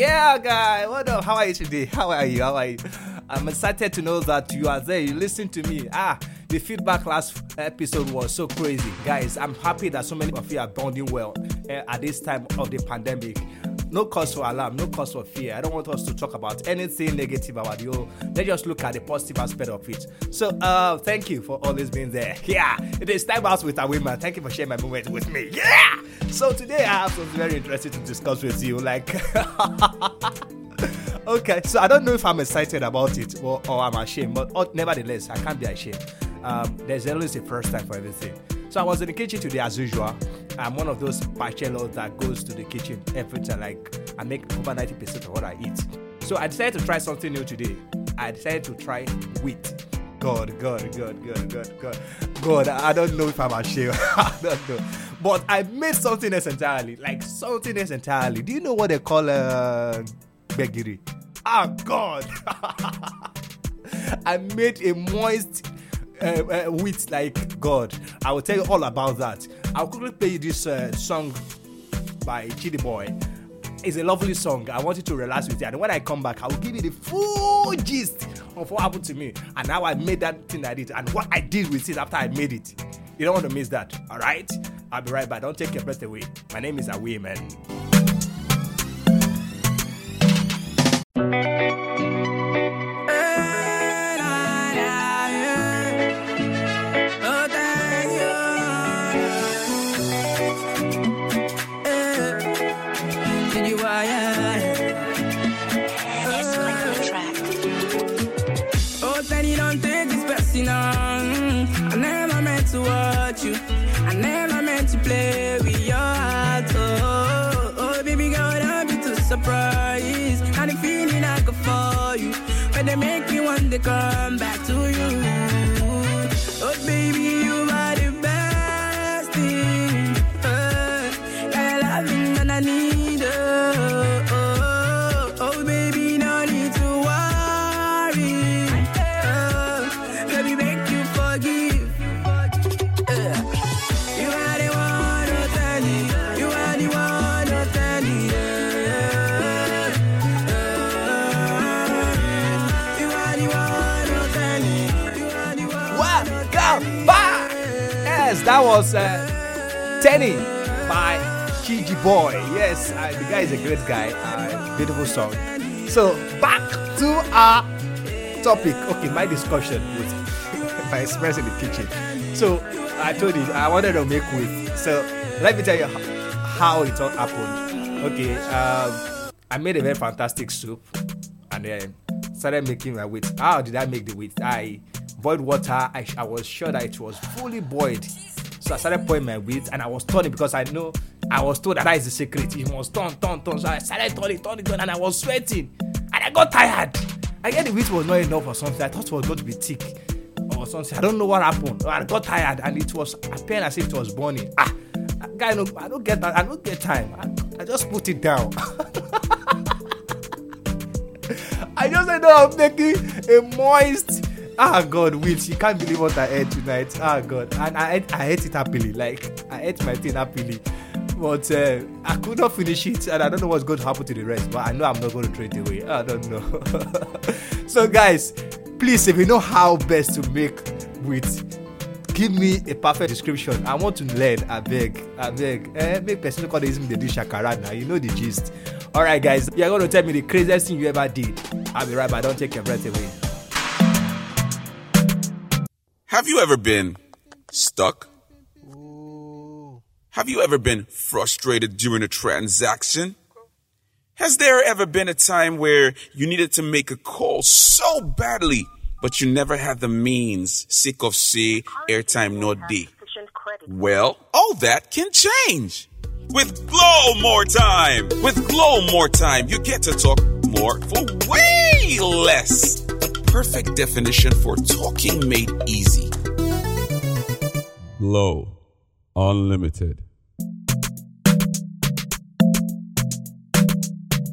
Yeah, guy. What up? How are you today? How are you? How are you? I'm excited to know that you are there. You listen to me. Ah, the feedback last episode was so crazy, guys. I'm happy that so many of you are bonding well uh, at this time of the pandemic. No cause for alarm, no cause for fear. I don't want us to talk about anything negative about you. Let's just look at the positive aspect of it. So, uh, thank you for always being there. Yeah, it is time out with Awiman. Thank you for sharing my moment with me. Yeah. So today I have something very interesting to discuss with you. Like. okay, so I don't know if I'm excited about it or, or I'm ashamed, but nevertheless, I can't be ashamed. Um, there's always a first time for everything. So I was in the kitchen today as usual. I'm one of those bachelos that goes to the kitchen every time. Like I make over 90% of what I eat. So I decided to try something new today. I decided to try wheat. God, God, God, God, God, God, God. I don't know if I'm ashamed. I don't know. But I made something else entirely. Like something else entirely. Do you know what they call uh begiri? Ah, God. I made a moist uh, uh, wheat like God. I will tell you all about that. I'll quickly play you this uh, song by Chidi Boy. It's a lovely song. I want you to relax with it. And when I come back, I will give you the full gist of what happened to me and how I made that thing I did and what I did with it after I made it. You don't want to miss that, all right? I'll be right back. Don't take your breath away. My name is Awiman. Oh, Teddy, want to come back to you. Oh, baby, you that was uh, Tenny by Chiji Boy. Yes, uh, the guy is a great guy. Uh, beautiful song. So back to our topic. Okay, my discussion with my experience in the kitchen. So I told you I wanted to make wheat. So let me tell you how it all happened. Okay, um, I made a very fantastic soup, and then started making my wheat. How did I make the wheat? I boiled water. I, I was sure that it was fully boiled. I started pouring my wheat, and I was turning because I know I was told that that is the secret. You must turn, turn, turn. So I started turning, turning, turning, and I was sweating, and I got tired. I get the wheat was not enough or something. I thought it was going to be thick or something. I don't know what happened. I got tired, and it was appearing as if it was burning. Ah, guy, no, I don't get that. I don't get time. I, I just put it down. I just ended up making a moist. Ah God, wait! You can't believe what I ate tonight. Ah God, and I ate, I ate it happily. Like I ate my thing happily, but uh, I could not finish it, and I don't know what's going to happen to the rest. But I know I'm not going to throw it away. I don't know. so guys, please, if you know how best to make with give me a perfect description i want to learn abeg abeg eh make person no come dey use me do you know the gist alright guys you are gonna tell me the craziest thing you ever did i'll be right back don take your breath away. Have you ever been stuck? Have you ever been frustrated during a transaction? Has there ever been a time where you needed to make a call so badly, but you never had the means, sick of say, airtime no D? Well, all that can change. With Glo More Time! With Glo More Time, you get to talk more for way less. The perfect definition for talking made easy. Glo Unlimited.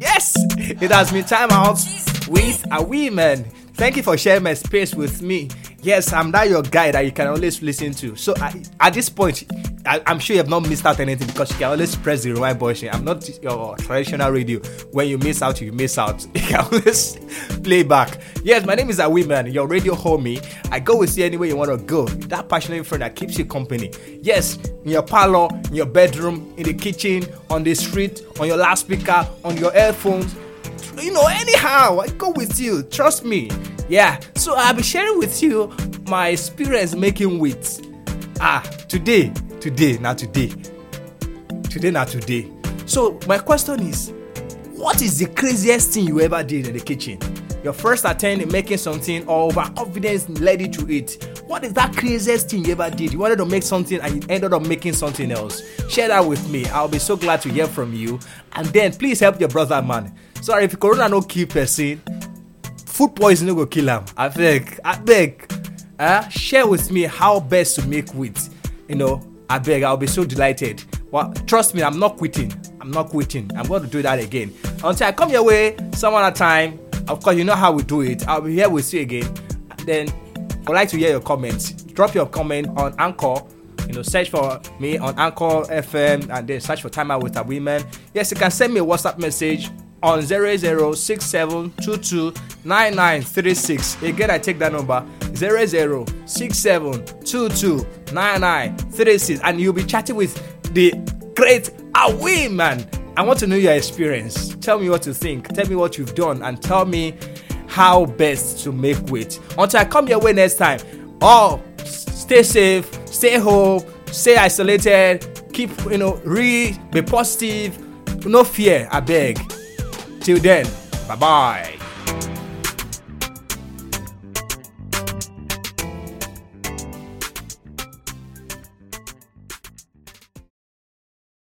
Yes, it has been time out with Awiman. Thank you for sharing my space with me. Yes, I'm that your guy that you can always listen to. So I, at this point, I, am sure you have not missed out anything because you can always press the rewind button. I'm not your traditional radio. When you miss out, you miss out. You can always play back. Yes, my name is Awiman, your radio homie. I go with you anywhere you want to go. That passionate friend that keeps you company. Yes, in your parlor, in your bedroom, in the kitchen, on the street, on your loudspeaker, on your earphones. You know, anyhow, I go with you. Trust me. Yeah. So I'll be sharing with you my experience making wheat. Ah, today today na today. Today na today. So my question is what is the craziest thing you ever did in the kitchen? Your first attempt in making something or overconfidence led you to it. What is that craziest thing you ever did? You wanted to make something and you ended up making something else. Share that with me. I'll be so glad to hear from you. And then please help your brother man. Sorry if corona no kill person food poison no go kill am. Abeg abeg uh, share with me how best to make wheat you know I beg, I'll be so delighted. Well, trust me, I'm not quitting. I'm not quitting. I'm going to do that again. Until I come your way some other time. Of course, you know how we do it. I'll be here with you again. Then I'd like to hear your comments. Drop your comment on Anchor. You know, search for me on Anchor FM and then search for Time Out with Awiman. Yes, you can send me a WhatsApp message on 0067229936. Again, I take that number 0067229936 and you'll be chatting with the great Awiman. I want to know your experience. Tell me what you think. Tell me what you've done and tell me how best to make weight. Until I come your way next time. Oh, stay safe, stay home, stay isolated, keep you know, re be positive, no fear, I beg. Till then, bye bye.